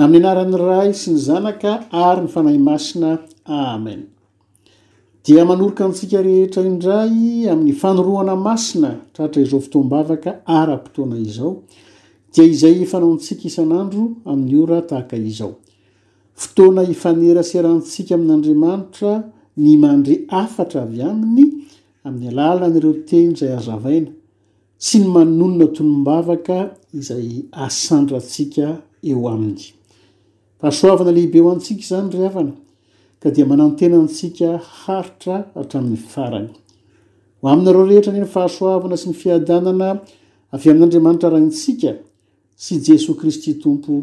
Amin'ny anaran'ny Ray sy ny Zanaka ary ny Fanahy Masina. Amen. Dia manoroka antsika rehetra indray amin'ny fanorohana masina tratra izao fotoam-bavaka ara-potoana izao, dia izay ifanaontsika isan'andro amin'ny ora tahaka izao. Fotoana ifaneraserantsika amin'Andriamanitra ny mandre afatra avy aminy amin'ny alalan'ireo teny izay azavaina. sy ny manonona tonom-bavaka izay asandrantsika eo Aminy. Fahasoavana lehibe ho antsika izany, ry havana, ka dia manantena antsika haritra hatramin'ny farany. Ho aminareo rehetra anie ny fahasoavana sy ny fiadanana avy amin'Andriamanitra Raintsika sy Jesoa Kristy Tompo.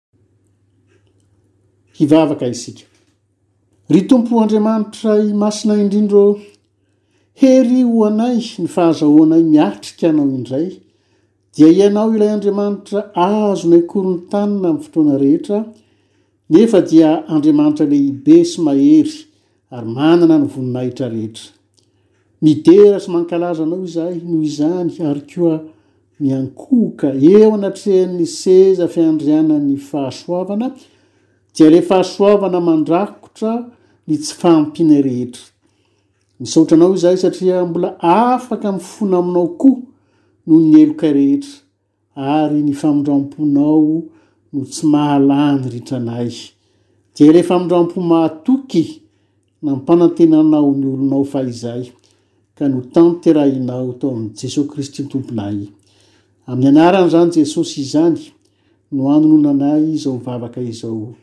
Hivavaka isika. Ry Tompo Andriamanitray Masina indrindra ô, hery ho anay ny fahazahoanay miatrika Anao indray, dia Ianao ilay Andriamanitra azonay korontanina amin'ny fotoana rehetra, nefa dia Andriamanitra lehibe sy mahery Ary manana ny voninahitra rehetra. Midera sy mankalaza Anao izahay, noho izany, ary koa miankohoka eo anatrehan'ny seza fiandrianan'ny fahasoavana, dia ilay fahasoavana mandrakotra ny tsy fahampianay rehetra. Misaotra Anao izahay satria mbola afaka mifona Aminao koa noho ny helokay rehetra, ary ny famindramponao no tsy mahalany ry tranahy. Jere famindrampo mahatoky nampanantenanao ny olonao fahizay ka notanterahinao tao amin'i Jesoa Kristy Tomponay. Amin'ny anaran'izany Jesosy izany no anononanay izao vavaka izao.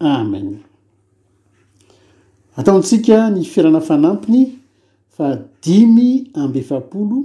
Amen. Ataontsika ny firana fanampiny fa dimy amby efapolo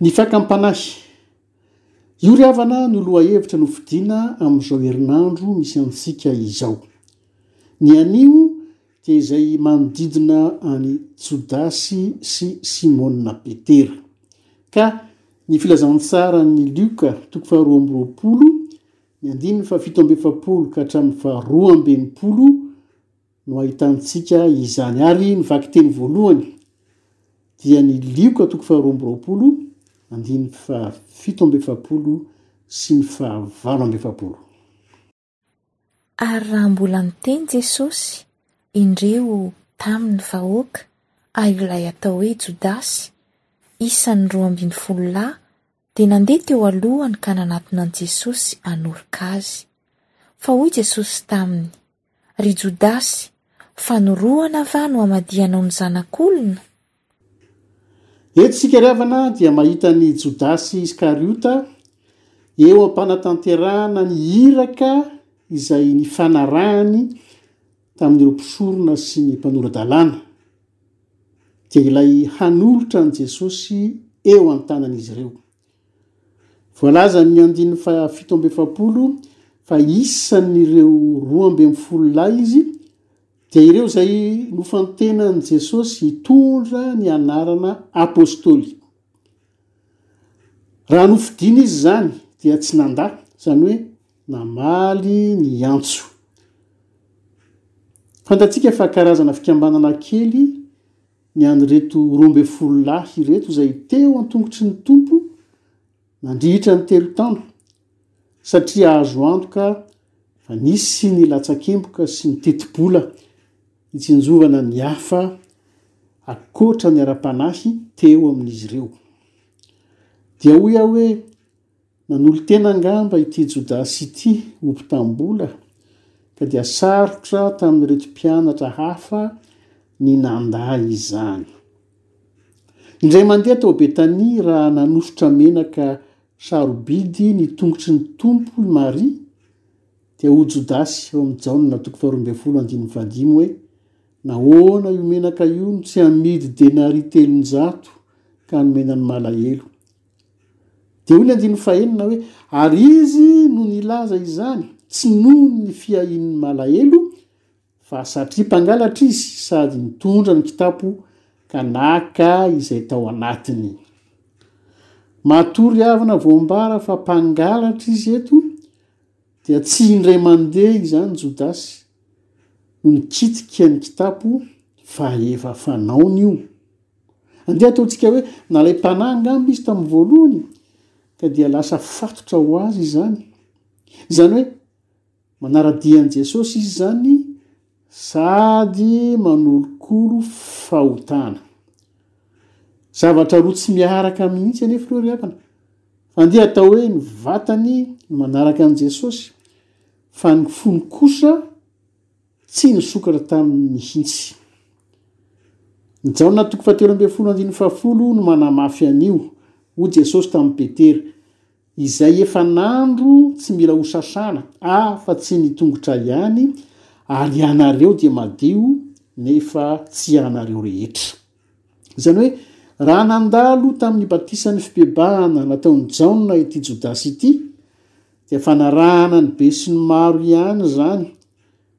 Ny fakam-panahy. Io ry havana no lohahevitra nofidina amin'izao herinandro misy antsika izao. Ny anio dia izay manodidina an'i Jodasy sy Simona Petera. Ka ny filazantsaran'i Lioka toko faharoa amby roapolo, ny andininy fahafito amby efapolo ka hatramin'ny faharoa amby enimpolo, no ahitantsika izany ary ny vakiteny voalohany dia ny Lioka toko faharoa amby roapolo andininy fahafito amby efapolo sy ny fahavalo amby efapolo. Ary raha mbola niteny Jesosy indreo taminy vahoaka ahy ilay atao hoe Jodasy, isan'ny roa ambin'ny folo lahy, dia nandeha teo alohany ka nanatona an'i Jesosy hanorika azy. Fa hoy Jesosy taminy, ry Jodasy, fanorohana va no amadihanao ny Zanak'olona? Eto isika ry havana dia mahita an'i Jodasy Iskariota eo am-panatanterahana ny iraka izay nifanarahany tamin'ireo mpisorona sy ny mpanora-dalàna, dia ilay hanolotra an'i Jesosy eo an-tanan'izy ireo. Voalazan'ny andininy fahafito amby efapolo fa isan'ireo roa ambin'ny folo lahy izy, dia ireo izay nofantenan'i Jesosy hitondra ny anarana apôstôly. Raha nofidina izy izany, dia tsy nandà, izany hoe namaly ny antso. Fantatsika fa karazana fikambanana kely. Ny an'ireto roa ambin'ny folo lahy ireto izay teo an-tongotry ny Tompo nandritra ny telo taona, satria azo antoka fa nisy ny latsakemboka sy ny tetibola hitsinjovana ny hafa ankoatra ny ara-panahy teo amin'izy ireo. Dia hoy aho hoe, Nanolo-tena angamba ity Jodasy ity ho mpitam-bola, ka dia sarotra tamin'ireto mpianatra hafa ny nandà izany. Indray mandeha tao Betania, raha nanosotra menaka sarobidy ny tongotry ny Tompo i Maria, dia hoy Jodasy ao amin'ny Jaona toko faharoa ambin'ny folo andininy fahadimy hoe, Nahoana io menaka io no tsy amidy denaria telonjato ka nomena ny malahelo? Dia hoy ny andininy fahenina hoe, Ary izy no nilaza izany, tsy noho ny fiahian'ny malahelo, fa satria mpangalatra izy, sady nitondra ny kitapo ka naka izay tao anatiny. Matory havana voambara fa mpangalatra izy eto, dia tsy indray mandeha izany Jodasy no nikitika ny kitapo, fa efa fanaony io. Andeha ataontsika hoe nalaim-panahy angamba izy tamin'ny voalohany, ka dia lasa fatotra ho azy izany. Izany hoe manara-dia an'i Jesosy izy izany sady manolokolo fahotana. Zavatra roa tsy miaraka mihitsy anefa ireo ry havana. Andeha atao hoe ny vatany no manaraka an'i Jesosy, fa ny fony kosa, Tsy nisokatra taminy mihitsy. I Jaona toko fahatelo ambin'ny folo andininy fahafolo no manamafy an'io. Hoy Jesosy tamin'i Petera, Izay efa nandro tsy mila hosasana, afa tsy ny tongotra ihany, ary ianareo dia madio, nefa tsy ianareo rehetra. Izany hoe, raha nandalo tamin'ny batisan'ny fibebahana nataon'i Jaona ity Jodasy ity, dia fanarahana ny besinimaro ihany izany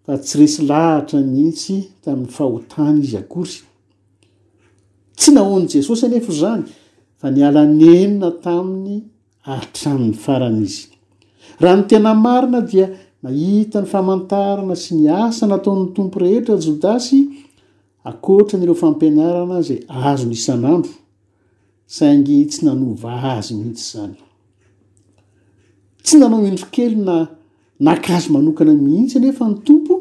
fa tsy resy lahatra mihitsy tamin'ny fahotany izy akory. Tsy nahoan'i Jesosy anefa izany, fa niala nenina taminy hatramin'ny farany izy. Raha ny tena marina dia nahita ny famantarana sy ny asa nataon'ny Tompo rehetra Jodasy, akoatra an'ireo fampianarana izay azony isan'andro. saingy tsy nanova azy mihitsy izany. Tsy nanao indro kely na naka azy manokana mihitsy anefa ny Tompo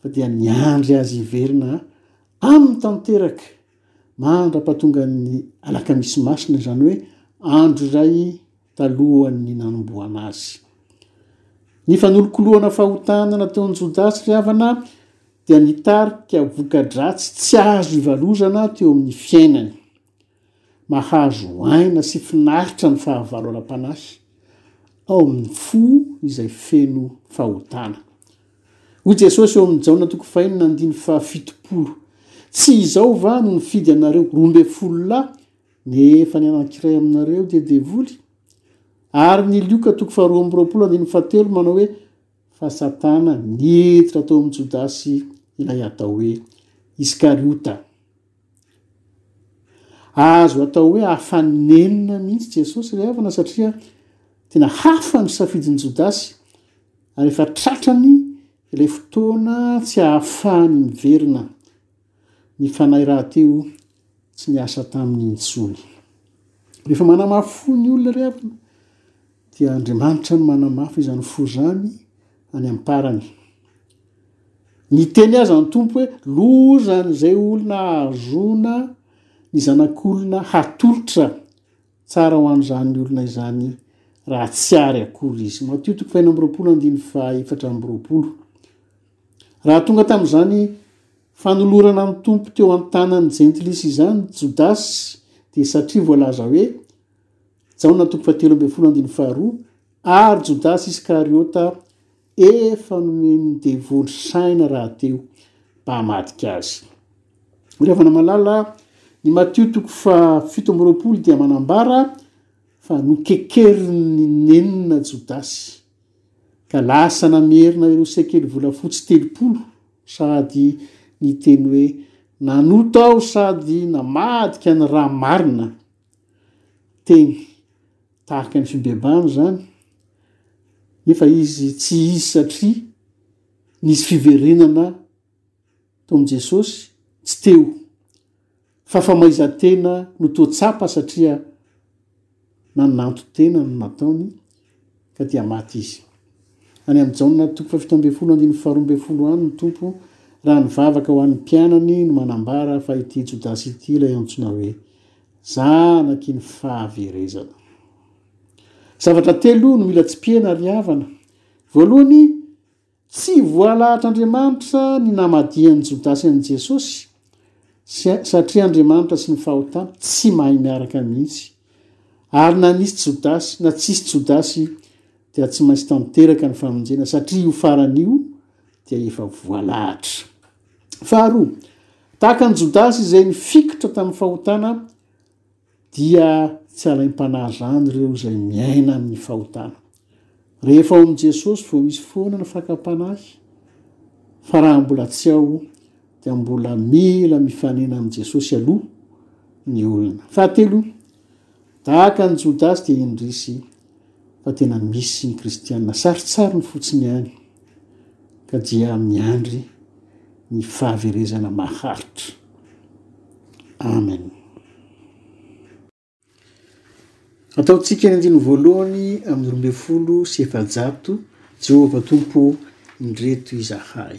fa dia niandry azy hiverina aminy tanteraka mandra-pahatongan'ny alakamisy masina izany hoe andro iray talohan'ny nanombohana azy. Ny fanolokoloana fahotana nataon'i Jodasy ry havana dia nitarika voka-dratsy tsy azo ivarozana teo amin'ny fiainany. Mahazo aina sy finaritra ny fahavalo ara-panahy ao amin'ny fo izay feno fahotana. Hoy Jesosy eo amin'ny Jaona toko fahenina andiny fahafitopolo, Tsy izao va no nifidy anareo roa ambin'ny folo lahy nefa ny anankiray aminareo dia devoly? Ary ny Lioka toko faharoa amby roapolo andininy fahatelo manao hoe fa Satana niditra tao amin'ny Jodasy ilay atao hoe Iskariota. Azo atao hoe afanenina mihitsy Jesosy ilay havana satria tena hafa ny safidin'i Jodasy ary efa tratrany ilay fotoana tsy ahafahany miverina. Ny fanahy rahateo tsy niasa taminy intsony. Rehefa manamafy fo ny olona ry havana dia Andriamanitra no manamafy izany fo izany any am-parany. Niteny aza ny Tompo hoe lozan'izay olona hahazoana ny zanak'olona hatolotra tsara ho an'izany olona izany raha tsy ary akory izy. Matio toko faheno amby roapolo andininy faha efatra amby roapolo. Raha tonga tamin'izany fanolorana ny Tompo teo an-tanan'ny Jentilisa izany Jodasy, dia satria voalaza hoe, Jaona toko fahatelo ambin'ny folo andininy faharoa, ary Jodasy Iskariota efa nomen'ny devoly saina rahateo mba hamadika azy. Ry havana malala, ny Matio toko faha fito amby roapolo dia manambara fa nokekerin'ny nenina Jodasy. Ka lasa namerina ireo sekely volafotsy telopolo, sady niteny hoe, Nanota aho sady namadika ny ra marina. Teny tahaka ny fibebahana izany, nefa izy tsy izy satria nisy fiverenana. Taon'i Jesosy? Tsy teo. Fa famaizan-tena no toa tsapa satria nananton-tena no nataony ka dia maty izy. Any amin'i Jaona toko fahafito ambin'ny folo andininy faharoa ambin'ny folo any ny Tompo raha nivavaka ho an'ny mpianany no manambara fa ity Jodasy ity ilay antsoina hoe zanaky ny fahaverezana. Zavatra telo no mila tsipihina ry havana. Voalohany, Tsy voalahatr'Andriamanitra ny namadihan'i Jodasy an'i Jesosy, satria Andriamanitra sy ny fahotany tsy mahay miaraka mihitsy. Ary na nisy Jodasy na tsisy Jodasy dia tsy maintsy tanteraka ny famonjena, satria io farany io dia efa voalahatra. Faharoa, tahaka an'i Jodasy izay nifikitra tamin'ny fahotana, Dia tsy alaim-panahy izany ireo izay miaina amin'ny fahotana. Rehefa ao amin'i Jesosy vao misy foana ny fakam-panahy, fa raha mbola tsy ao dia mbola mila mifanena amin'i Jesosy aloha ny olona. Fahatelo, tahaka an'i Jodasy dia indrisy. fa tena misy ny kristiana sarintsariny fotsiny ihany ka dia miandry ny fahaverezana maharitra. Amen. Ataontsika ny andininy voalohany amin'ny roa ambin'ny folo sy efajato, Jehovah Tompo, indreto izahay.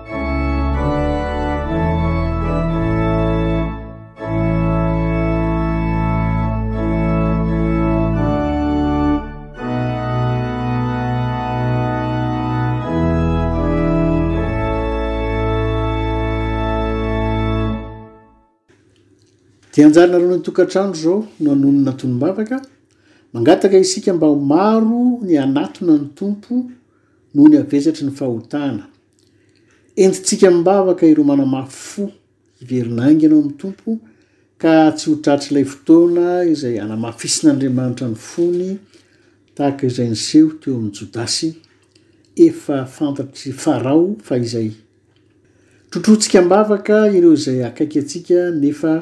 dia anjarina reo ny tokantrano zao no anonona tonombavaka mangataka isika mba ho maro ny anatona ny tompo noho ny avesatry ny fahotana Entintsika amim-bavaka ireo manamafy fo hiverina haingana ao amin'ny Tompo ka tsy ho tratry ilay fotoana izay hanamafisin'Andriamanitra ny fony tahaka izay niseho teo amin'i Jodasy, efa fantatr'i Farao fa izay. Trotrointsika am-bavaka ireo izay akaiky antsika nefa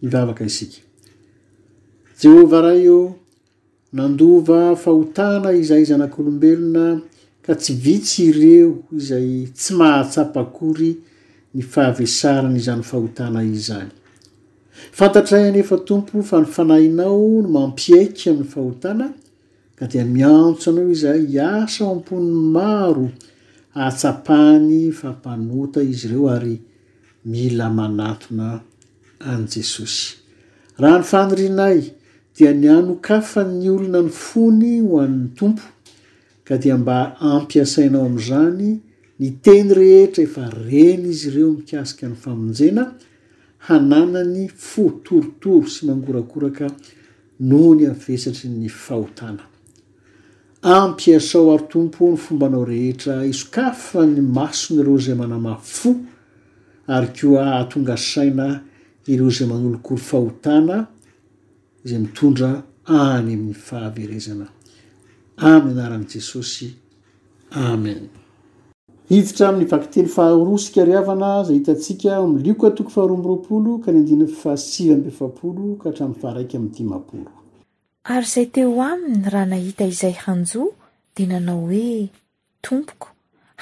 Hivavaka isika. Jehovah Ray ô, nandova fahotana izahay zanak'olombelona ka tsy vitsy ireo izay tsy mahatsapa akory ny fahavesaran'izany fahotana izany. Fantatray anefa Tompo fa ny Fanahinao no mampiaiky amin'ny fahotana ka dia miantso anao izahay hiasa ao am-pon'ny maro ahatsapany fa mpanota izy ireo ary mila manatona an'i Jesosy. Raha ny fanirianay dia ny hanokafan'ny olona ny fony ho an'ny Tompo ka dia mba ampiasainao amin'izany ny teny rehetra efa ren'izy ireo mikasika ny famonjena hananany fo torotoro sy mangorakoraka Noho ny havesatry ny fahotana. Ampiasao, ry Tompo, ny fombanao rehetra hisokafana ny mason'ireo izay manamafy fo, ary koa hahatonga saina ireo izay manolokolo fahotana izay mitondra any amin'ny fahaverezana. Amin'ny anaran'i Jesosy. Amen. Hiditra amin'ny vakiteny faharoa isika ry havana, izay hitantsika ao amin'ny Lioka toko faharoa amby roapolo ka ny andininy fahasivy amby efapolo ka hatramin'ny faharaika amby dimampolo. Ary izay teo aminy raha nahita izay hanjo dia nanao hoe, Tompoko,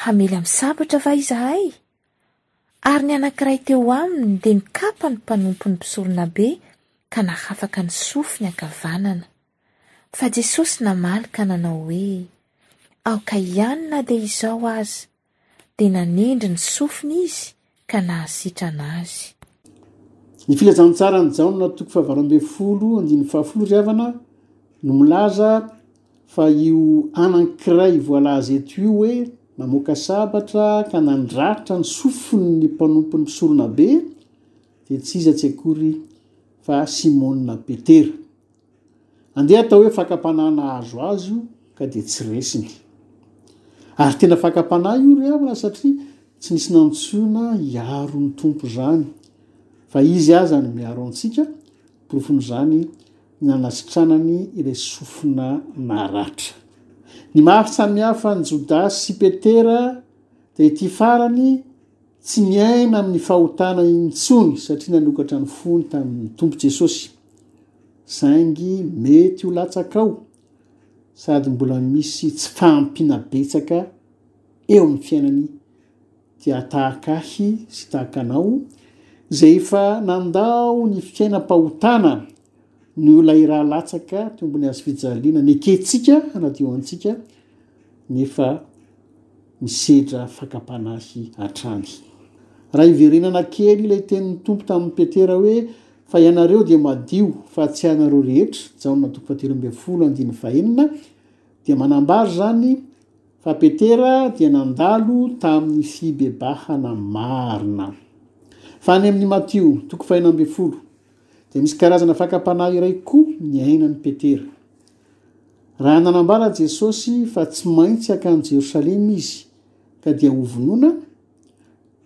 hamely amin'ny sabatra va izahay? Ary ny anankiray teo aminy dia nikapa ny mpanompon'ny mpisoronabe ka nahafaka ny sofiny ankavanana. Fa Jesosy namaly ka nanao hoe, Aoka ihany na dia izao aza, dia nanendry ny sofiny izy ka nahasitrana azy. Ny Filazantsaran'i Jaona toko fahavalo ambin'ny folo andininy fahafolo ry havana no milaza fa io anankiray voalaza eto io hoe namoaka sabatra ka nandratra ny sofin'ny mpanompon'ny mpisoronabe dia tsy iza tsy akory fa Simona Petera. Andeha atao hoe fakam-panahy nahazo azy io ka dia tsy resiny. Ary tena fakam-panahy io ry havana satria tsy nisy nantsoina hiaro ny Tompo izany. Fa Izy aza no miaro antsika, porofon'izany ny nanasitranany ilay sofina naratra. Ny maha samihafa an'i Jodasy sy Petera dia ity farany, Tsy miaina amin'ny fahotana intsony satria nanokatra ny fony tamin'ny Tompo Jesosy. Saingy mety ho latsaka ao sady mbola misy tsy fahampiana betsaka eo amin'ny fiainany dia tahaka ahy sy tahaka anao izay efa nandao ny fiainam-pahotana Ny olona iray latsaka tombony azo fijaliana nekentsika hanadio antsika nefa misedra fakam-panahy hatrany. Raha hiverenana kely ilay tenin'ny Tompo tamin'i Petera hoe fa ianareo dia madio fa tsy ianareo rehetra, Jaona toko fahatelo ambin'ny folo andininy fahenina, dia manambara izany fa Petera dia nandalo tamin'ny fibebahana marina. Fa any amin'ny Matio toko fahenina ambin'ny folo, Dia misy karazana fakam-panahy iray koa niainan'i Petera. Raha nanambara Jesosy fa tsy maintsy hakany Jerosalema izy ka dia hovonoina,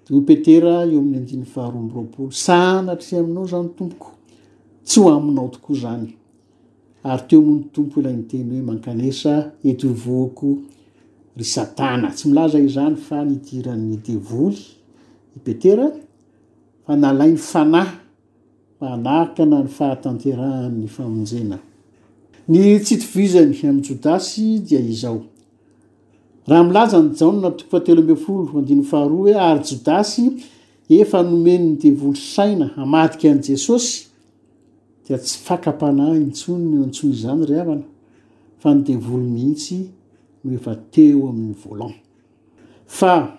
dia ho Petera eo amin'ny andininy faharoa amby roapolo, sanatria aminao izany tompoko, tsy ho aminao tokoa izany. Ary teo moa ny tompo ilay niteny hoe mankanesa eto ivohoko ry satana. Tsy milaza izany fa nidiran'ny devoly i Petera fa nalainy fanahy Manakana ny fahatanterahan' ny famonjena. Ny tsy itovizany amin' Jodasy dia izao, Raha milaza ny Jaona toko fahatelo ambin'ny folo andininy faharoa hoe ary Jodasy efa nomen' ny devoly saina hamadika an' i Jesosy, dia tsy fakam-panahy intsony ny antsoy izany ry havana, fa ny devoly mihitsy no efa teo amin' ny volant. Fa.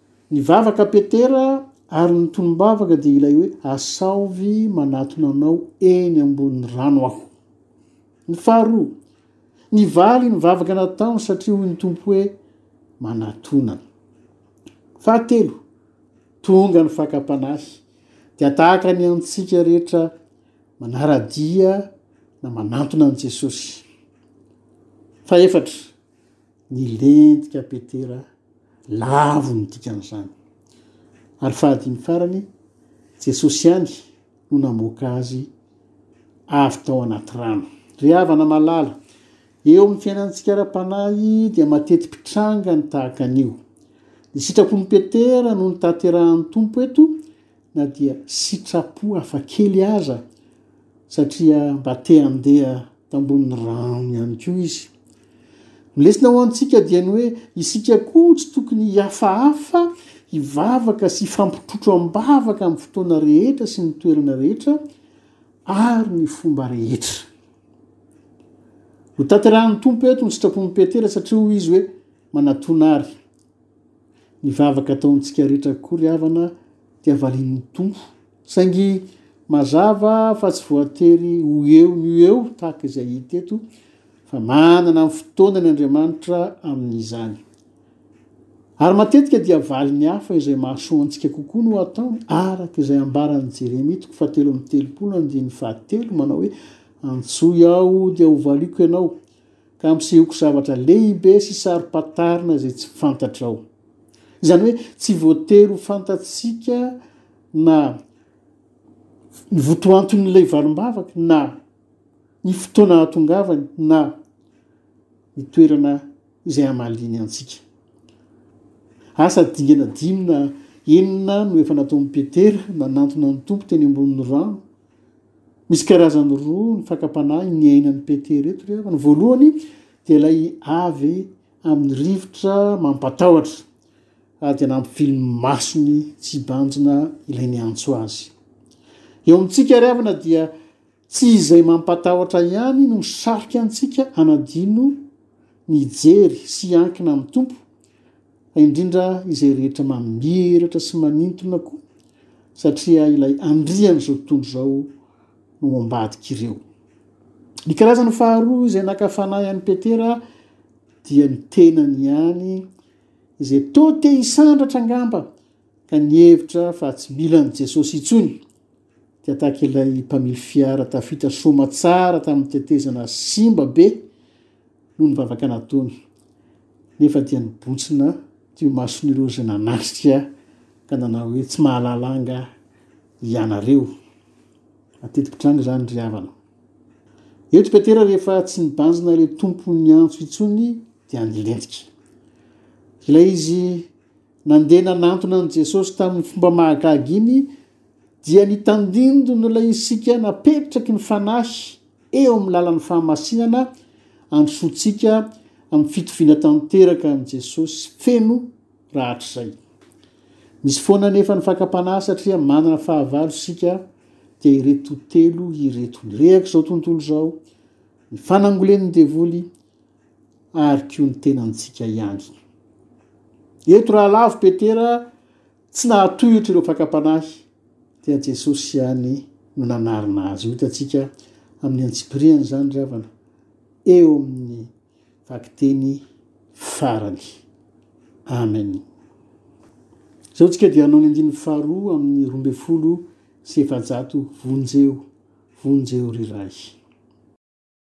Nivavaka Petera ary ny tonom-bavaka dia ilay hoe asaovy manatona anao eny ambonin'ny rano aho. Ny faharoa, nivaly ny vavaka nataony satria hoy ny Tompo hoe manatona anao. Fahatelo, tonga ny fakam-panahy dia tahaka ny antsika rehetra manara-dia na manantona an'i Jesosy. Fahefatra, Nilentika Petera lavo ny dikan'izany, ary fahadimy farany, Jesosy ihany no namoaka azy avy tao anaty rano. Ry havana malala, eo amin'ny fiainantsika ara-panahy dia mateti-pitranga ny tahaka an'io. Ny sitrapon'i Petera no notanterahin'ny Tompo eto, na dia sitrapo hafa kely aza, satria mba te handeha tambonin'ny rano ihany koa izy. Ny lesona ho antsika dia ny hoe isika koa tsy tokony hihafahafa hivavaka sy hifampitrotro am-bavaka amin'ny fotoana rehetra sy ny toerana rehetra ary ny fomba rehetra. Hotanterahin'ny Tompo eto ny sitrapon'i Petera satria hoy izy hoe manatona ary. Ny vavaka ataontsika rehetra koa ry havana dia valian'ny Tompo, saingy mazava fa tsy voatery ho eo no ho eo tahaka izay hita eto, fa manana ny fotoanany Andriamanitra amin'izany. Ary matetika dia valiny hafa izay mahasoa antsika kokoa no ataony, araka izay ambaran'i Jeremia toko fahatelo amby telopolo andininy fahatelo manao hoe, Antsoy aho dia hovaliako ianao, ka ampisehoko zavatra lehibe sy saro-pantarina izay tsy fantatrao. Izany hoe tsy voatery ho fantatsika na ny votoanton'ilay valimbavaka na ny fotoana hahatongavany na ny toerana izay hamaliany antsika. Asa dingana dimy na enina no efa nataon'i Petera nanantona ny Tompo teny ambonin'ny rano Misy karazany roa ny fakam-panahy niainan'i Petera eto ry havana. Voalohany dia ilay avy amin'ny rivotra mampatahotra ary dia nampivily ny masony tsy hibanjina ilay niantso azy. Eo amintsika ry havana dia tsy izay mampatahotra ihany no misarika antsika hanadino ny hijery sy hiankina amin'ny Tompo fa indrindra izay rehetra mamiratra sy manintona koa, satria ilay andrian'izao tontolo izao no ambadik'ireo. Ny karazany faharoa izay naka fanahy an'i Petera dia ny tenany ihany, izay toa te hisandratra angamba ka nihevitra fa tsy mila an'i Jesosy intsony. Dia tahaka ilay mpamily fiara tafita soamatsara tamin'ny tetezana simba be no nivavaka natono, nefa dia nibotsina teo imason'ireo izay nanatrika ka nanao hoe tsy mahalala angaha ianareo. Ateti-pitranga izany ry havana. Eto Petera rehefa tsy nibanjina ilay tompon'ny antso intsony dia nilentika. Ilay izy nandeha nanantona an'i Jesosy tamin'ny fomba mahagaga iny dia ny tandindon'ilay isika napetraky ny fanahy eo amin'ny lalan'ny fahamasinana androsoantsika amin'ny fitoviana tanteraka amin'i Jesosy feno rahatrizay. Misy foana anefa ny fakam-panahy satria manana fahavalo isika dia ireto telo ireto ny rehaka izao tontolo izao ny fanangolen'ny devoly ary koa ny tenantsika ihany. Eto rahalavo Petera Tsy nahatohitra ireo fakam-panahy dia Jesosy ihany no nanarina azy. Ho hitantsika amin'ny antsipiriany izany ry havana eo amin'ny vakiteny farany. Amen. Izao tsika dia hanao ny andininy faharoa amin'ny roa ambin'ny folo sy efajato vonjeo, vonjeo ry ray.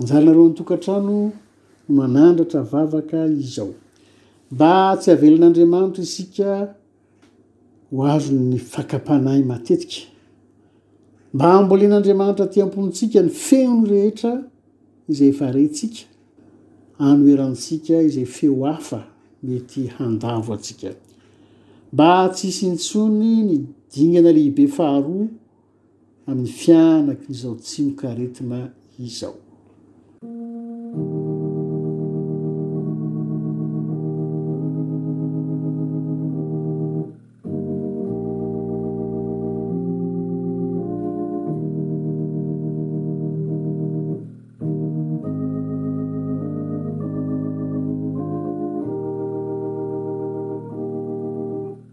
Anjaranareo an-tokantrano no manandratra vavaka izao. Mba tsy havelan'Andriamanitra isika ho avy ny fakam-panahy matetika. Mba hambolen'Andriamanitra aty am-pontsika ny feony rehetra izay efa rentsika, anoherantsika izay feo hafa mety handavo antsika. Mba tsy hisy intsony ny dingana lehibe faharoa amin'ny fianak'izao tsimokaretina izao.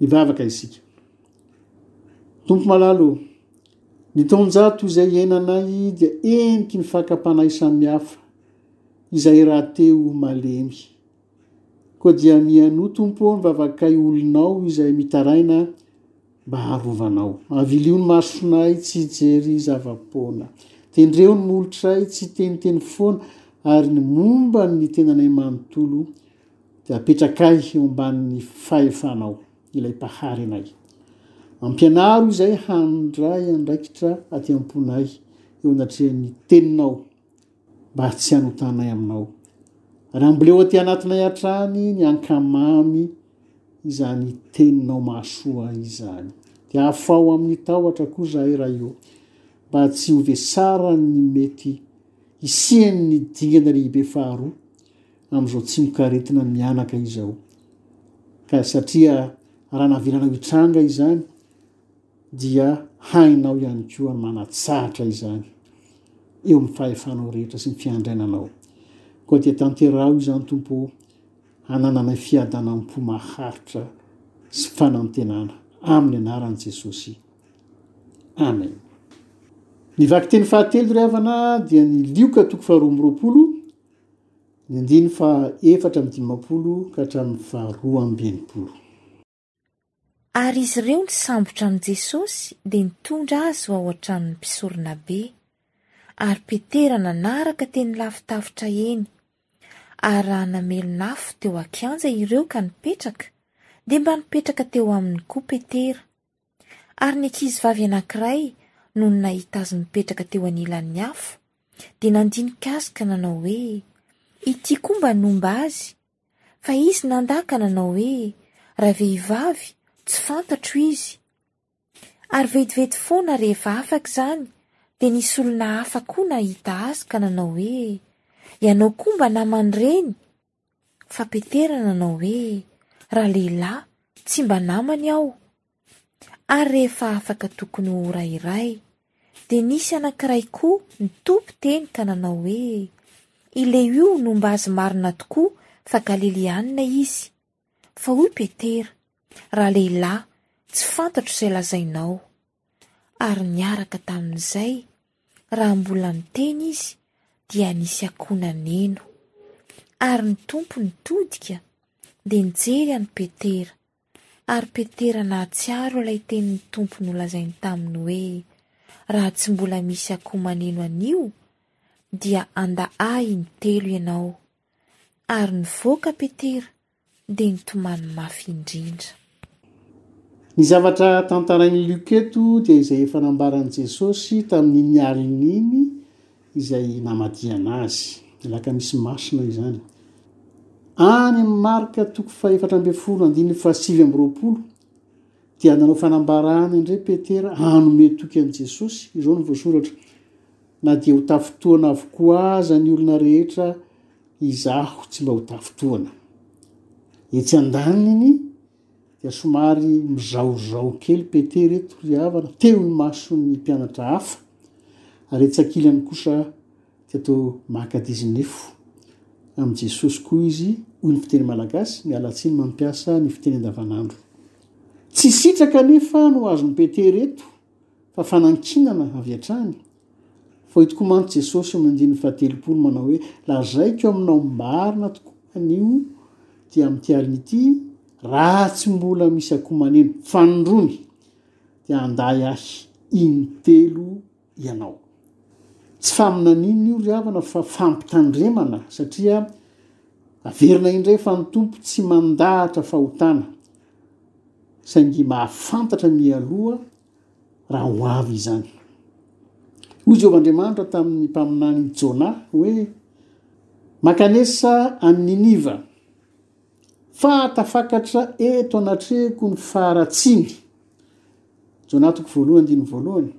Hivavaka isika. Tompo malala ô, ny taonjato izay iainanay dia heniky ny fakam-panahy samihafa izay rahateo malemy. Koa dia mihainoa Tompo ô ny vavakay olonao izay mitaraina mba harovanao. Avilio ny masonay tsy hijery zava-poana. Tendreo ny molotray tsy hiteniteny foana ary ny momba ny tenanay manontolo dia apetraka ahy eo ambanin'ny fahefanao, ilay Mpahary anay. Ampianaro izay handray andraikitra aty am-ponay eo anatrehan'ny teninao, mba tsy hanotanay aminao. Ary amboleo aty anatinay hatrany ny ankamamy izany teninao mahasoa izany. Dia afaho amin'ny tahotra koa izahay raha io, mba tsy ho vesaran'ny mety hisian'ny dingana lehibe faharoa, amin'izao tsimokaretina mihanaka izao. Ka satria raha navelanao hitranga izany dia hainao ihany koa ny manatsahatra izany eo amin'ny fahefanao rehetra sy ny fiandrainanao. Koa dia tanteraho izany Tompo hanananay fiadanam-po maharitra sy fanantenana amin'ny anaran'i Jesosy. Amen. Ny vakiteny fahatelo ry havana dia ny Lioka toko faharoa amby roapolo Ny andininy faha efatra amby dimampolo ka hatramin'ny faha roa amby enimpolo. Ary izy ireo nisambotra amin'i Jesosy dia nitondra Azy ho ao an-tranon'ny mpisoronabe. Ary Petera nanaraka teny lafitafitra eny. Ary raha namelona afo teo an-kianja ireo ka nipetraka, dia mba nipetraka teo aminy koa Petera. Ary ny ankizivavy anankiray nony nahita azy mipetraka teo anilan'ny afo, dia nandinika azy ka nanao hoe, Ity koa mba nomba azy. Fa izy nandà ka nanao hoe, Ravehivavy, tsy fantatro izy. Ary vetivety foana rehefa afaka izany, dia nisy olona hafa koa nahita azy ka nanao hoe, Ianao koa mba naman'ireny? Fa Petera nanao hoe, Raha lehilahy, tsy mba namany aho. Ary rehefa afaka tokony ho ora iray, dia nisy anankiray koa nitopy teny ka nanao hoe, Ileo io no mba azy marina tokoa fa Galilianina izy. Fa hoy Petera, Raha lehilahy, tsy fantatro izay lazainao. ary niaraka tamin'izay, raha mbola miteny izy, dia nisy akona neno. Ary ny tompo nitodika, dia nijery an'i Petera. Ary Petera nahatsiaro ilay tenin'ny tompo nolazainy taminy hoe, raha tsy mbola misy akoho maneno anio, dia andaha intelo ianao. Ary nivoaka Petera dia nitomany mafy indrindra. Ny zavatra tantarain'i Lioka eto dia izay efa nambaran'i Jesosy tamin'iny alina iny izay namadihana Azy. Lakamisy Masina izany. Any amin'ny Marka toko fahefatra ambin'ny folo andininy fahasivy amby roapolo dia nanao fanambarana indray Petera hanome toky an'i Jesosy. Izao no voasoratra, Na dia ho tafintohana avokoa aza ny olona rehetra Izaho tsy mba ho tafintohina. Etsy andaniny dia somary mizaozao kely Petera eto ry havana, teo imason'ny mpianatra hafa, ary etsy ankilany kosa dia toa maka dizinefo amin'i Jesosy koa izy, hoy ny fiteny malagasy, miala tsiny mampiasa ny fiteny andavanandro. Tsy sitraka anefa no azon'i Petera eto. fa fanankinana avy hatrany. Fohy tokoa mantsy Jesosy eo amin'ny andininy fahatelopolo manao hoe, Lazaiko aminao marina tokoa anio dia amin'ity alina ity, raha tsy mbola misy akoho maneno fanindroany dia handahy ahy intelo ianao. Tsy faminaniana io ry havana fa fampitandremana satria averina indray fa ny Tompo tsy mandahatra fahotana. saingy mahafantatra mialoha raha ho avy izany. Hoy Jehovah Andriamanitra tamin'ny mpaminany Jona hoe, Mankanesa an'i Niniva, fa tafakatra eto anatrehako ny faharatsiany, Jonah toko voalohany andininy voalohany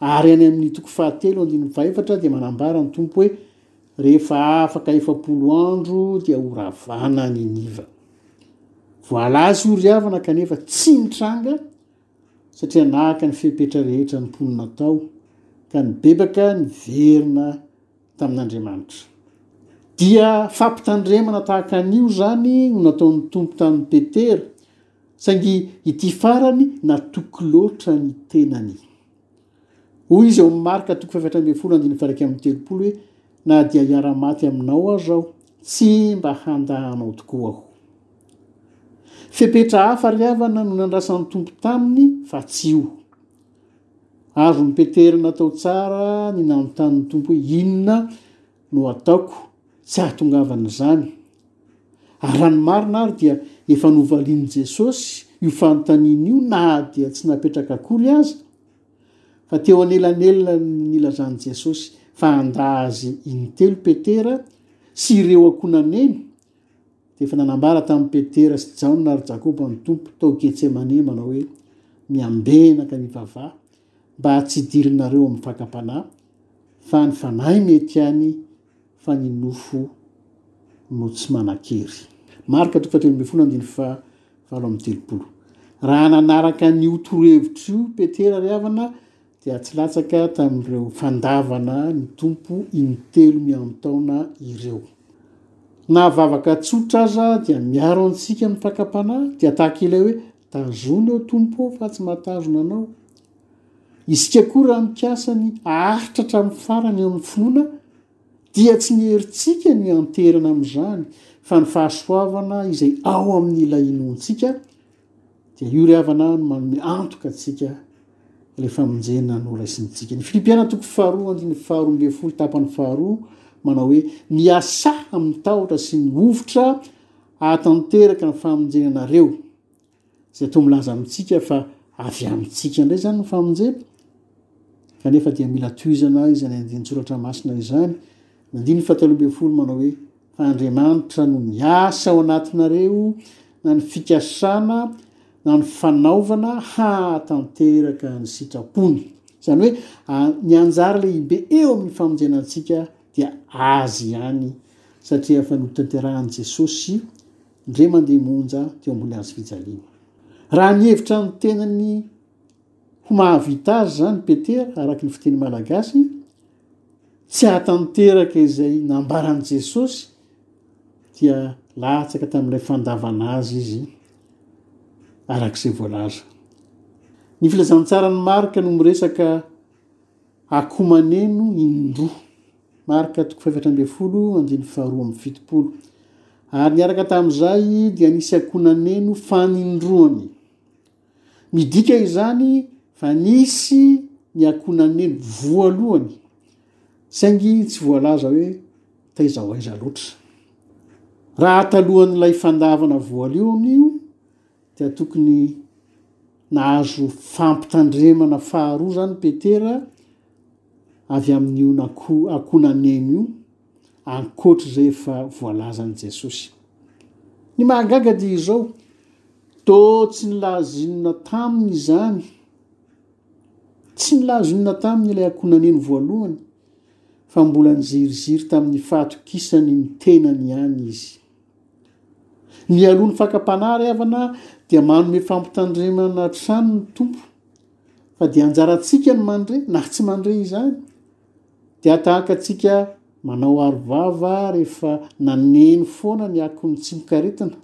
ary any amin'ny toko fahatelo andininy fahefatra dia manambara ny tompo hoe rehefa afaka efapolo andro dia ho ravana ny niva voalazy ho riavana kanefa tsy nitranga satria nahaka ny fepetra rehetra ny mponina atao ka nibebaka ny verina tamin'andriamanitra dia fampitandremana tahaka an'io zany no nataon'ny tompo tamin'ny petera Saingy ity farany natoky loatra ny tenany. Hoy izy ao amin'ny Marka toko fahefatra ambin'ny folo andininy faha-iraika amby telopolo hoe, Na dia hiara-maty aminao aza aho, tsy mba handà anao tokoa aho. Fepetra hafa ry havana no nandrasan'ny Tompo taminy fa tsy io. Azon'i Petera natao tsara ny nanontany ny Tompo hoe, Inona no ataoko tsy ahatongavana izany. Ary raha ny marina ary dia efa novalian'i Jesosy io fanontaniana io na dia tsy napetraka akory aza, fa teo anelanelany no nilazan'i Jesosy fa handà azy intelo Petera sy ireo ankonaneny, dia efa nanambara tamin'i Petera sy Jaona ary Jakoba ny Tompo tao Getsemane manao hoe, Miambena ka mivavaha. mba tsy hidirinareo amin'ny fakam-panahy, fa ny fanahy mety ihany, fa ny nofo no tsy manan-kery. Marka toko fahatelo ambin'ny folo andininy fahavalo amby telopolo. Raha nanaraka an'io torohevitra io Petera ry havana, dia tsy latsaka tamin'ireo fandavana ny Tompo intelo miantaona ireo. Na vavaka tsotra aza dia miaro antsika amin'ny fakam-panahy, dia tahaka ilay hoe Tazono eo Tompo ô fa tsy mahatazona Anao. Isika koa raha mikasa ny haharitra hatramin'ny farany eo amin'ny finoana dia tsy ny herintsika no ianteherana amin'izany fa ny fahasoavana izay ao amin'ilay inoantsika dia io ry havana no manome antoka antsika ilay famonjena noraisintsika. Ny Filipiana toko faharoa andininy faharoa ambin'ny folo tapany faharoa manao hoe miasa amin'ny tahotra sy ny hovitra Hahatanteraka ny famonjena anareo. Izay toa milaza amintsika fa avy amintsika indray izany ny famonjena, kanefa dia mila tohizana izany andinin-tsoratra masina izany, ny andininy fahatelo ambin'ny folo manao hoe, Fa Andriamanitra no miasa ao anatinareo, na ny fikasana, na ny fanaovana, hahatanteraka ny sitrapony. Izany hoe, ny anjara lehibe eo amin'ny famonjena antsika dia azy ihany satria efa notanterahin'i Jesosy ndre mandeha monja teo ambony hazo fijaliana. Raha nihevitra ny tenany ho mahavita azy izany Petera araka ny fiteny malagasy, tsy hahatanteraka izay nambaran'i Jesosy dia latsaka tamin'ilay fandavana azy izy arak'izay voalaza. Ny filazantsaran'i Marka no miresaka Akoho maneno in-droa. Marc toko fahefatra ambin'ny folo, andininy faharoa amby fitopolo. Ary niaraka tamin'izay dia nisy akoho naneno fanindroany. Midika izany fa nisy ny akoho naneno voalohany, saingy tsy voalaza hoe taiza ho aiza loatra. Raha talohan'ilay fandavana voalohany io, dia tokony nahazo fampitandremana faharoa izany Petera avy amin'io akoho naneno io, ankoatr'izay efa voalazan'i Jesosy. Ny mahagaga dia izao, toa tsy nilaza inona taminy izany, tsy nilaza inona taminy ilay akoho naneno voalohany, fa mbola niziriziry tamin'ny fahatokisany ny tenany ihany izy. Mialoha ny fakam-panahy ry havana dia manome fampitandremana hatrany ny Tompo fa dia anjarantsika ny mandre na tsy mandre izany dia tahaka antsika manao aro vava rehefa naneno foana ny akon'ny tsimokaretina.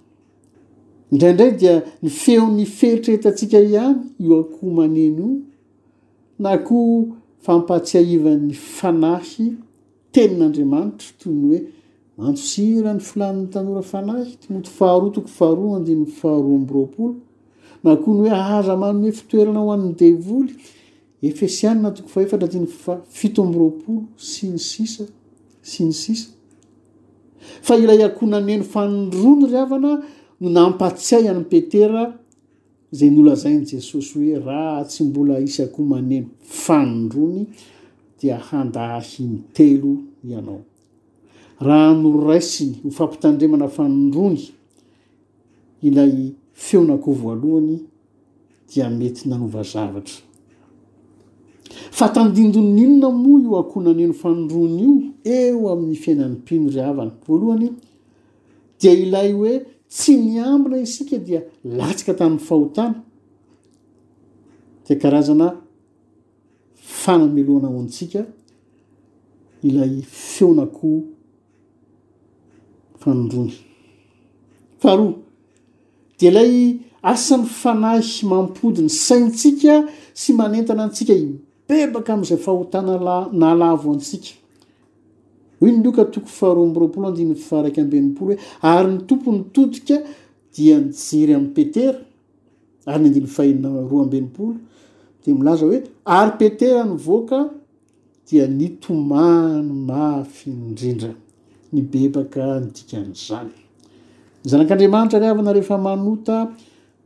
Indraindray dia ny feon'ny fieritreretantsika ihany io akoho maneno io na koa fampahatsiahivan'ny fanahy Tenin'Andriamanitra, toy ny hoe, Antso sahira ny filàn'ny tanora fanahy, Timoty faharoa toko faharoa andininy faharoa amby roapolo, na koa ny hoe aza manome fitoerana ho an'ny devoly, Efesiana toko fahefatra andininy fahafito amby roapolo, sy ny sisa, sy ny sisa. Fa ilay akoho naneno fanondrony ry havana no nampahatsiahy an'i Petera izay nolazain'i Jesosy hoe raha tsy mbola hisy akoho maneno fanindroany dia handaha intelo ianao. Raha noraisiny ho fampitandremana fanindroany ilay feon'akoho voalohany dia mety nanova zavatra. Fa tandindon'ny inona moa io akoho naneno fanindroany io eo amin'ny fiainan'ny mpino ry havana? Voalohany, dia ilay hoe tsy miambina isika dia latsaka tamin'ny fahotana dia karazana fanamelohana ho antsika ilay feonako fanondrony faharoa dia ilay asan'ny fanahy mampody ny saintsika sy manentana antsika hibebaka amin'izay fahotana la nalavo antsika Hoy ny Lioka toko faharoa amby roapolo andininy faha-iraika amby enimpolo hoe, Ary ny Tompo nitodika dia nijery an'i Petera, ary ny andininy fahenina amby roa amby enimpolo dia milaza hoe, Ary Petera nivoaka dia nitomany mafy indrindra. Nibebaka ny dikan'izany. Ny Zanak'Andriamanitra ry havana rehefa manota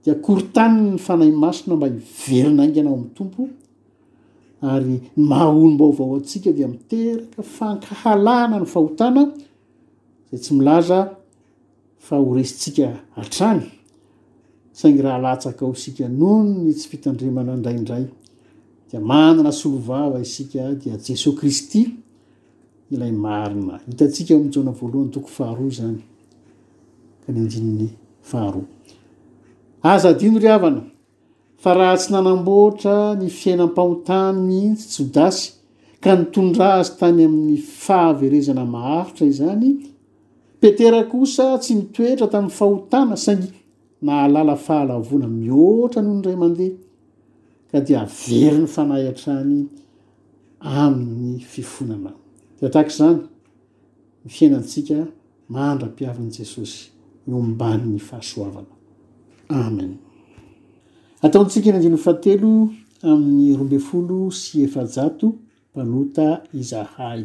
dia korontaniny ny Fanahy Masina mba hiverina haingana ao amin'ny Tompo, Ary ny maha olom-baovao antsika dia miteraka fankahalana ny fahotana izay tsy milaza fa ho resintsika hatrany, saingy raha latsaka ao isika noho ny tsy fitandremana indraindray dia manana solovava isika dia Jesoa Kristy ilay marina. Hitantsika ao amin'ny Jaona voalohany toko faharoa izany ka ny andininy faharoa. Aza adino ry havana Fa raha tsy nanamboatra ny fiainam-pahotany mihitsy Jodasy ka nitondra azy tany amin'ny fahaverezana maharitra izany, Petera kosa tsy nitoetra tamin'ny fahotana saingy nahalala fahalavoana mihoatra noho ny ray aman-dreny, ka dia very ny fanahy hatrany amin'ny fifonana. Dia tahaka izany ny fiainantsika. Mandra-pihavin'i Jesosy miombany ny fahasoavana. Amen. Ataontsika ny andininy fahatelo amin'ny roa ambin'ny folo sy efajato mpanota izahay.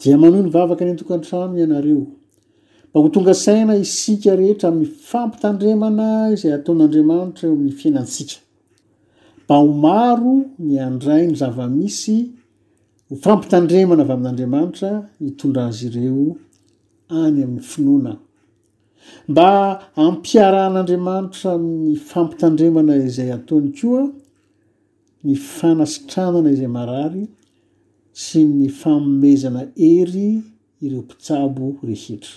dia manohy ny vavaka any an-tokantrano ianareo mba ho tonga saina isika rehetra amin'ny fampitandremana izay ataon'andriamanitra eo amin'ny fiainantsika mba ho maro ny andray ny zava-misy Ho fampitandremana avy amin'Andriamanitra hitondra azy ireo any amin'ny finoana. Mba hampiarahan'Andriamanitra amin'ny fampitandremana izay ataony koa ny fanasitranana izay marary sy ny fanomezana hery ireo mpitsabo rehetra.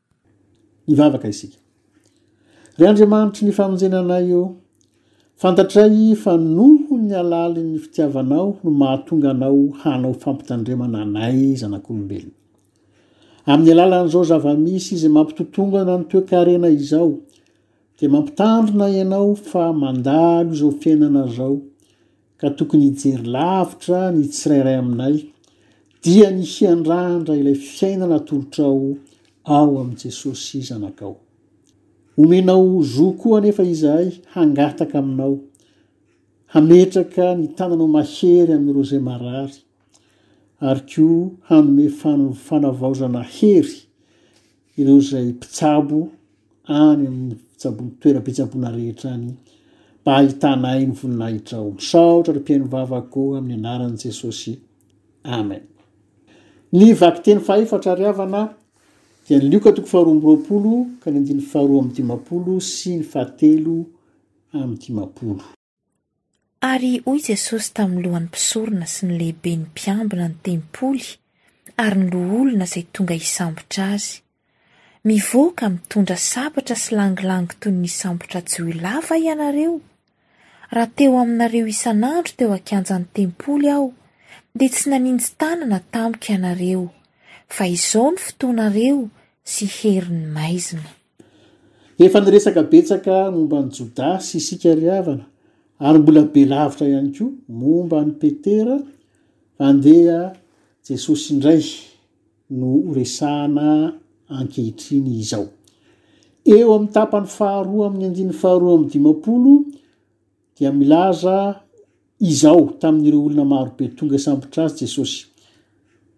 Hivavaka isika. Ry Andriamanitry ny famonjena anay ô, fantatray fa noho ny halalin'ny fitiavanao no mahatonga anao hanao fampitandremana anay zanak'olombelona. Amin'ny alalan'izao zava-misy izay mampitotongana ny toekarena izao, dia mampitandrina ianao fa mandalo izao fiainana izao, ka tokony hijery lavitra ny tsirairay aminay dia ny hiandrandra ilay fiainana atolotrao ao amin'i Jesosy Zanakao. Omenao zo koa anefa izahay hangataka aminao, hametraka ny tananao mahery amin'ireo izay marary, ary koa hanome fanavaozana hery ireo izay mpitsabo any amin'ny fitsabon- toeram-pitsaboana rehetra any mba hahitanay ny voninahitrao. Misaotra ry Mpihaino vavako amin'ny anaran'i Jesosy. Amen. Ny vakiteny fahefatra ary havana dia ny Lioka toko faharoa amby roapolo ka ny andininy faharoa amby dimampolo sy ny fahatelo amby dimampolo. Ary hoy Jesosy tamin'ny lohan'ny mpisorona sy ny lehiben'ny mpiambina ny tempoly ary ny loholona izay tonga hisambotra azy, Mivoaka mitondra sabatra sy langilangy toy ny sambotra jiolahy va ianareo? Raha teo aminareo isan'andro teo an-kianjan'ny tempoly aho, dia tsy naninjy tanana tamiko ianareo, fa izao ny fotoanareo sy herin'ny maizina. Efa niresaka betsaka momba an'i Jodà sy isika ry havana, ary mbola be lavitra ihany koa momba an'i Petera, fa andeha Jesosy indray no horesahana ankehitriny izao. Eo amin'ny tapany faharoa amin'ny andininy faharoa amby dimampolo dia milaza izao tamin'ireo olona maro be tonga hisambotra azy Jesosy,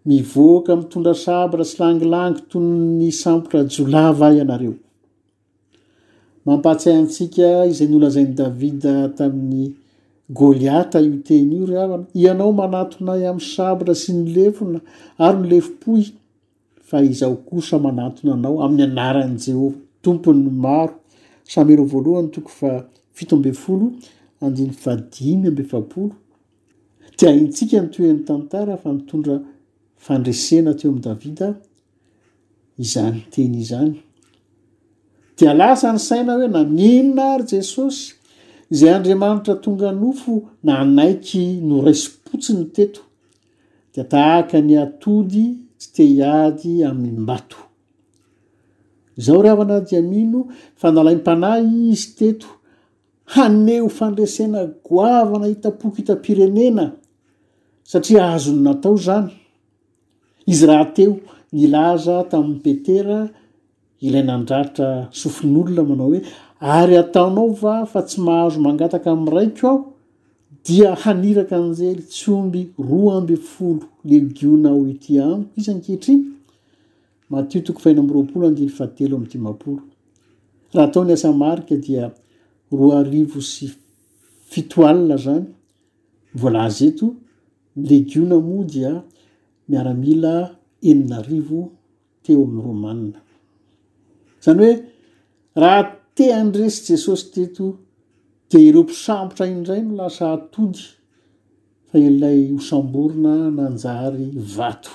Mivoaka mitondra sabatra sy langilangy toy ny sambotra jolava ianareo. Mampahatsiahy antsika izay nolazain'i Davida tamin'ny Goliata io teny io ry havana, ianao manatona ahy amin'ny sabatra sy ny lefona ary ny lefom-pohy, Fa izaho kosa manantona anao amin'ny anaran'i Jehovah, Tompon'ny maro, Samuela voalohany toko fahafito ambin'ny folo andininy fahadimy amby efapolo, dia haintsika ny tohin'ny tantara fa nitondra fandresena teo amin'i Davida izany teny izany. Dia lasa ny saina hoe naninona ary Jesosy, izay Andriamanitra tonga nofo nanaiky noraisim-potsiny teto, dia tahaka ny atody tsy te hiady amim-bato. Izao ry havana dia mino fa nalaim-panahy izy teto haneho fandresena goavana hitam-poko hitam-pirenena satria azony natao izany. Izy rahateo nilaza tamin'i Petera Ilay nandratra sofin'olona manao hoe, Ary ataonao va fa tsy mahazo mangataka amin'ny raiko aho? Dia haniraka anjely tsy omby roa ambin'ny folo legiona ao ity amiko izy ankehitriny? Matio toko fahenina amby roapolo andiny fahatelo amin'ny dimampolo. Raha atao ny asa marika dia roa arivo sy fito alina zany. Voalaza eto, legiona moa dia miaramila enina arivo teo amin'ny Romanina. Izany hoe raha te handresy Jesosy teto dia ireo mpisambotra indray no lasa atody fa ilay hosamborina nanjary vato.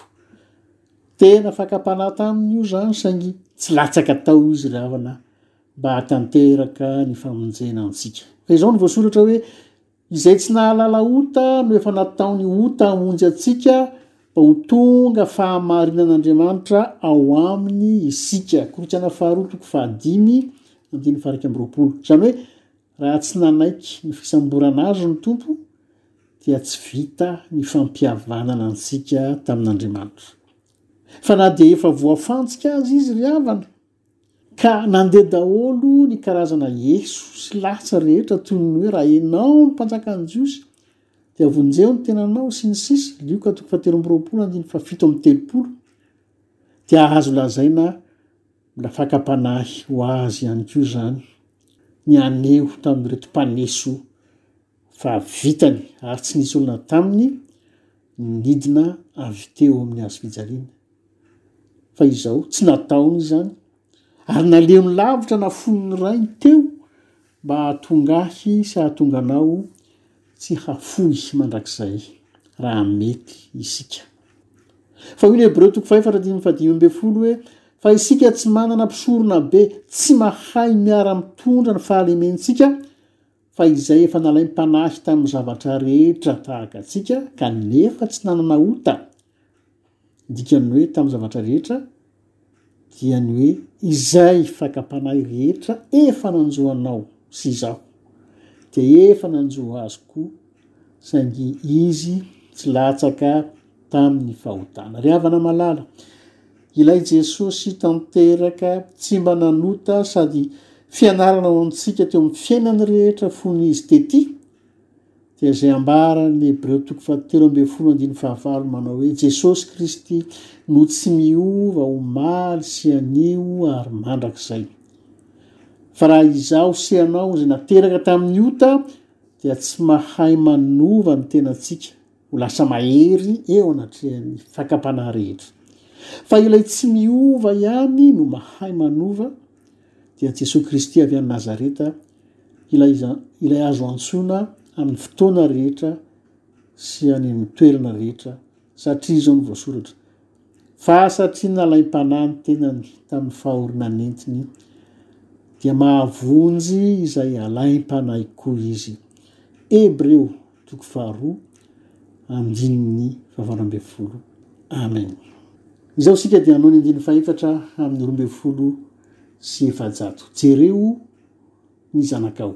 Tena fakam-panahy taminy io izany saingy tsy latsaka tao izy ry havana mba hahatanteraka ny famonjena antsika. Fa izao no voasoratra hoe Izay tsy nahalala ota no efa nataony ota hamonjy antsika mba ho tonga fahamarinan'Andriamanitra ao aminy isika. Koronthiana faharoa toko fahadimy andininy faha iraika amby roapolo. Izany hoe raha tsy nanaiky ny fisamborana azy ny Tompo dia tsy vita ny fampihavanana antsika tamin'Andriamanitra. Fa na dia efa voafantsika aza izy ry havana, Ka nandeha daholo ny karazana eso sy latsa rehetra toy ny hoe raha enao no mpanjakan'ny Jiosy dia vonjeo ny tenanao sy ny sisa Lioka toko fahatelo amby roapolo andininy fahafito amby telopolo dia azo lazaina mbola fakam-panahy ho azy ihany koa izany ny haneho tamin'ireto mpaneso fa vitany ary tsy nisy olona taminy no nidina avy teo amin'ny hazo fijaliana fa izao tsy nataony izany ary naleony lavitra na fonony rainy teo mba hahatonga ahy sy hahatonga anao tsy hafoy mandrakizay raha mety isika fa hoy ny hebreo toko fahefatra dimy fadimy ambe folo hoe fa isika tsy manana mpisorona be tsy mahay miara-mitondra ny fahalementsika Fa izay efa nalaim-panahy tamin'ny zavatra rehetra tahaka antsika kanefa tsy nanana ota, ny dikan'ny hoe tamin'ny zavatra rehetra dia ny hoe izay fakam-panahy rehetra efa nanjo anao sy izaho dia efa nanjo azy koa saingy izy tsy latsaka tamin'ny fahotana. Ry havana malala, ilay Jesosy tanteraka tsy mba nanota sady fianarana ho antsika teo amin'ny fiainany rehetra fony izy tety, dia izay ambaran'ny Hebreo toko fahatelo ambin'ny folo andininy fahavalo manao hoe Jesosy Kristy no tsy miova omaly sy anio ary mandrakizay. Fa raha izaho sy ianao izay nateraka tamin'ny ota dia tsy mahay manova ny tenantsika Ho lasa mahery eo anatrehan'ny fakam-panahy rehetra. Fa ilay tsy miova ihany no mahay manova, dia Jesoa Kristy avy any Nazareta, ilay, ilay azo antsoina amin'ny fotoana rehetra sy any amin'ny toerana rehetra, satria izao ny voasoratra. Fa satria nalaim-panahy ny tenany tamin'ny fahoriana nentiny, dia mahavonjy izay alaim-panahy koa izy. Hebreo Toko faharoa andininy fahavalo ambin'ny folo. Amen. Izao isika dia hanao ny andininy fahefatra amin'ny roa ambin'ny folo sy efajato. Jereo ny zanakao.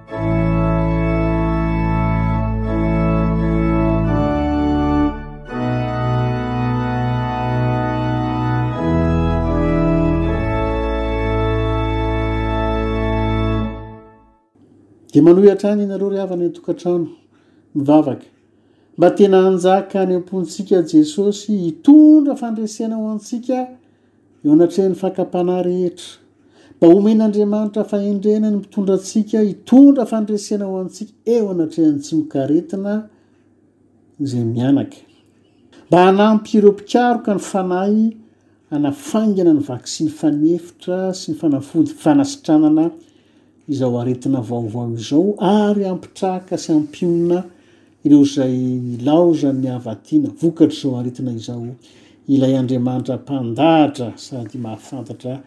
dia manohy hatrany ianareo ry havana ny tokantrano mivavaka mba tena hanjaka any am-pontsika jesosy hitondra fandresena ho antsika Eo anatrehan'ny fakam-panahy rehetra, mba homen'Andriamanitra fahendrena ny mpitondra antsika hitondra fandresena ho antsika eo anatrehan'ny tsimokaretina izay mianaka. Mba hanampy ireo mpikaroka ny fanahy hanafaingana ny vaksiny fanefitra sy ny fanafody fanasitranana izao aretina vaovao izao ary hampitraka sy hampionona ireo izay nilaozany ny havadiana vokatr'izao aretina izao ilay Andriamanitra mpandahatra sady mahafantatra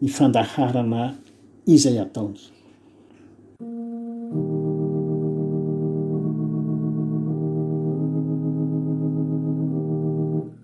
ny fandaharana izay ataony.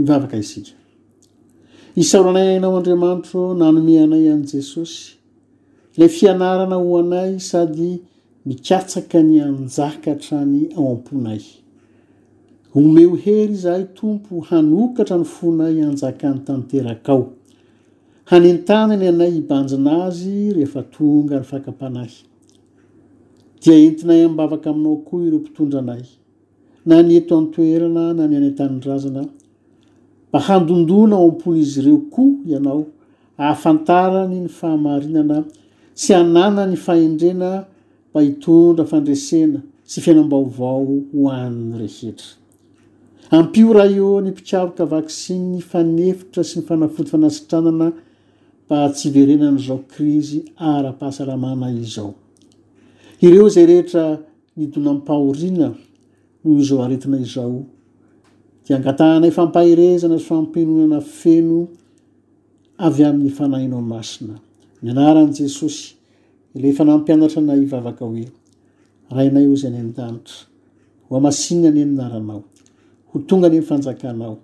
Hivavaka isika. Isaoranay Anao Andriamanitro nanome anay an'i Jesosy. Ilay fianarana ho anay sady mikatsaka ny hanjaka hatrany ao am-ponay. Omeo hery izahay Tompo hanokatra ny fonay hanjakany tanteraka ao. Hanentanany anay hibanjina Azy rehefa tonga ny fakam-panahy. Dia entinay am-bavaka aminao koa ireo mpitondra anay. na ny eto an-toerana na ny any an-tanindrazana, mba handondona ao am-pon'izy ireo koa ianao, ahafantarany ny fahamarinana sy hananany fahendrena mba hitondra fandresena sy fiainam-baovao ho an'ny rehetra. Ampio raha eo ny mpikaroka vaksiny ny fanefitra sy ny fanafody fanasitranana mba tsy hiverenan'izao krizy ara-pahasalamana izao. Ireo izay rehetra nidonam-pahoriana noho izao aretina izao, dia angatahanay fampaherezana sy fampiononana feno avy amin'ny Fanahinao Masina. Ny Anaran'i Jesosy, Ilay efa nampianatra anay hivavaka hoe, Rainay Hoy Izay any An-danitra, Hohamasinina anie ny Anaranao. Ho tonga anie ny Fanjakanao.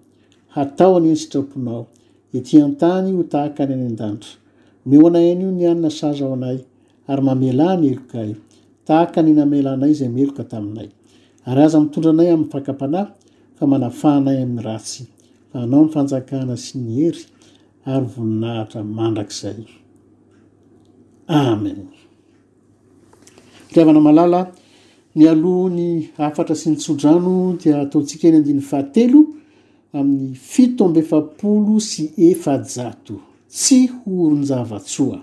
Hatao anie ny sitraponao, ety an-tany ho tahaka ny any An-danitra. Omeo anay anio ny hanina sazy ao anay, Ary mamelà ny helokay. Tahaka ny namelanay izay meloka taminay. Ary aza mitondra anay amin'ny fakam-panahy, fa manafaha anay amin'ny ratsy. Fa Anao ny fanjakana sy ny hery ary voninahitra mandrakizay. Amen. Ry havana malala, mialoha ny hafatra sy ny tsodrano dia ataontsika eny andininy fahatelo amin'ny fito amby efapolo sy efajato. Tsy horon-javatsoa.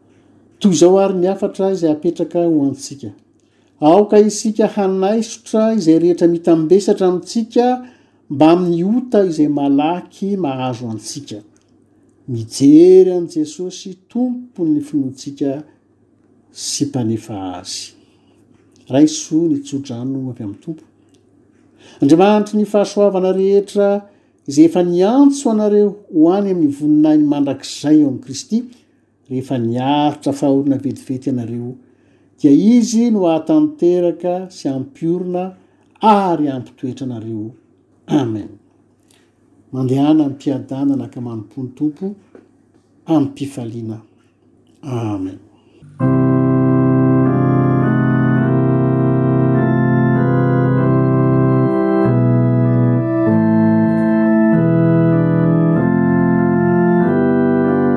Toy izao àry ny hafatra izay apetraka ho antsika, Aoka isika hanaisotra izay rehetra mitambesatra amintsika mbamin'ny ota izay malaky mahazo antsika. Mijery an'i Jesosy, Tompon'ny finoantsika sy Mpanefa azy. Raiso ny tsodrano avy amin'ny Tompo. Andriamanitry ny fahasoavana rehetra izay efa niantso anareo ho any amin'ny voninahiny mandrakizay ao amin'i Kristy, Rehefa niaritra fahorina vetivety ianareo, dia Izy no hahatanteraka sy hampiorina ary hampitoetra anareo. Amen. Mandehana amim-piadanana ankamanom-po ny Tompo, amim-pifaliana. Amen.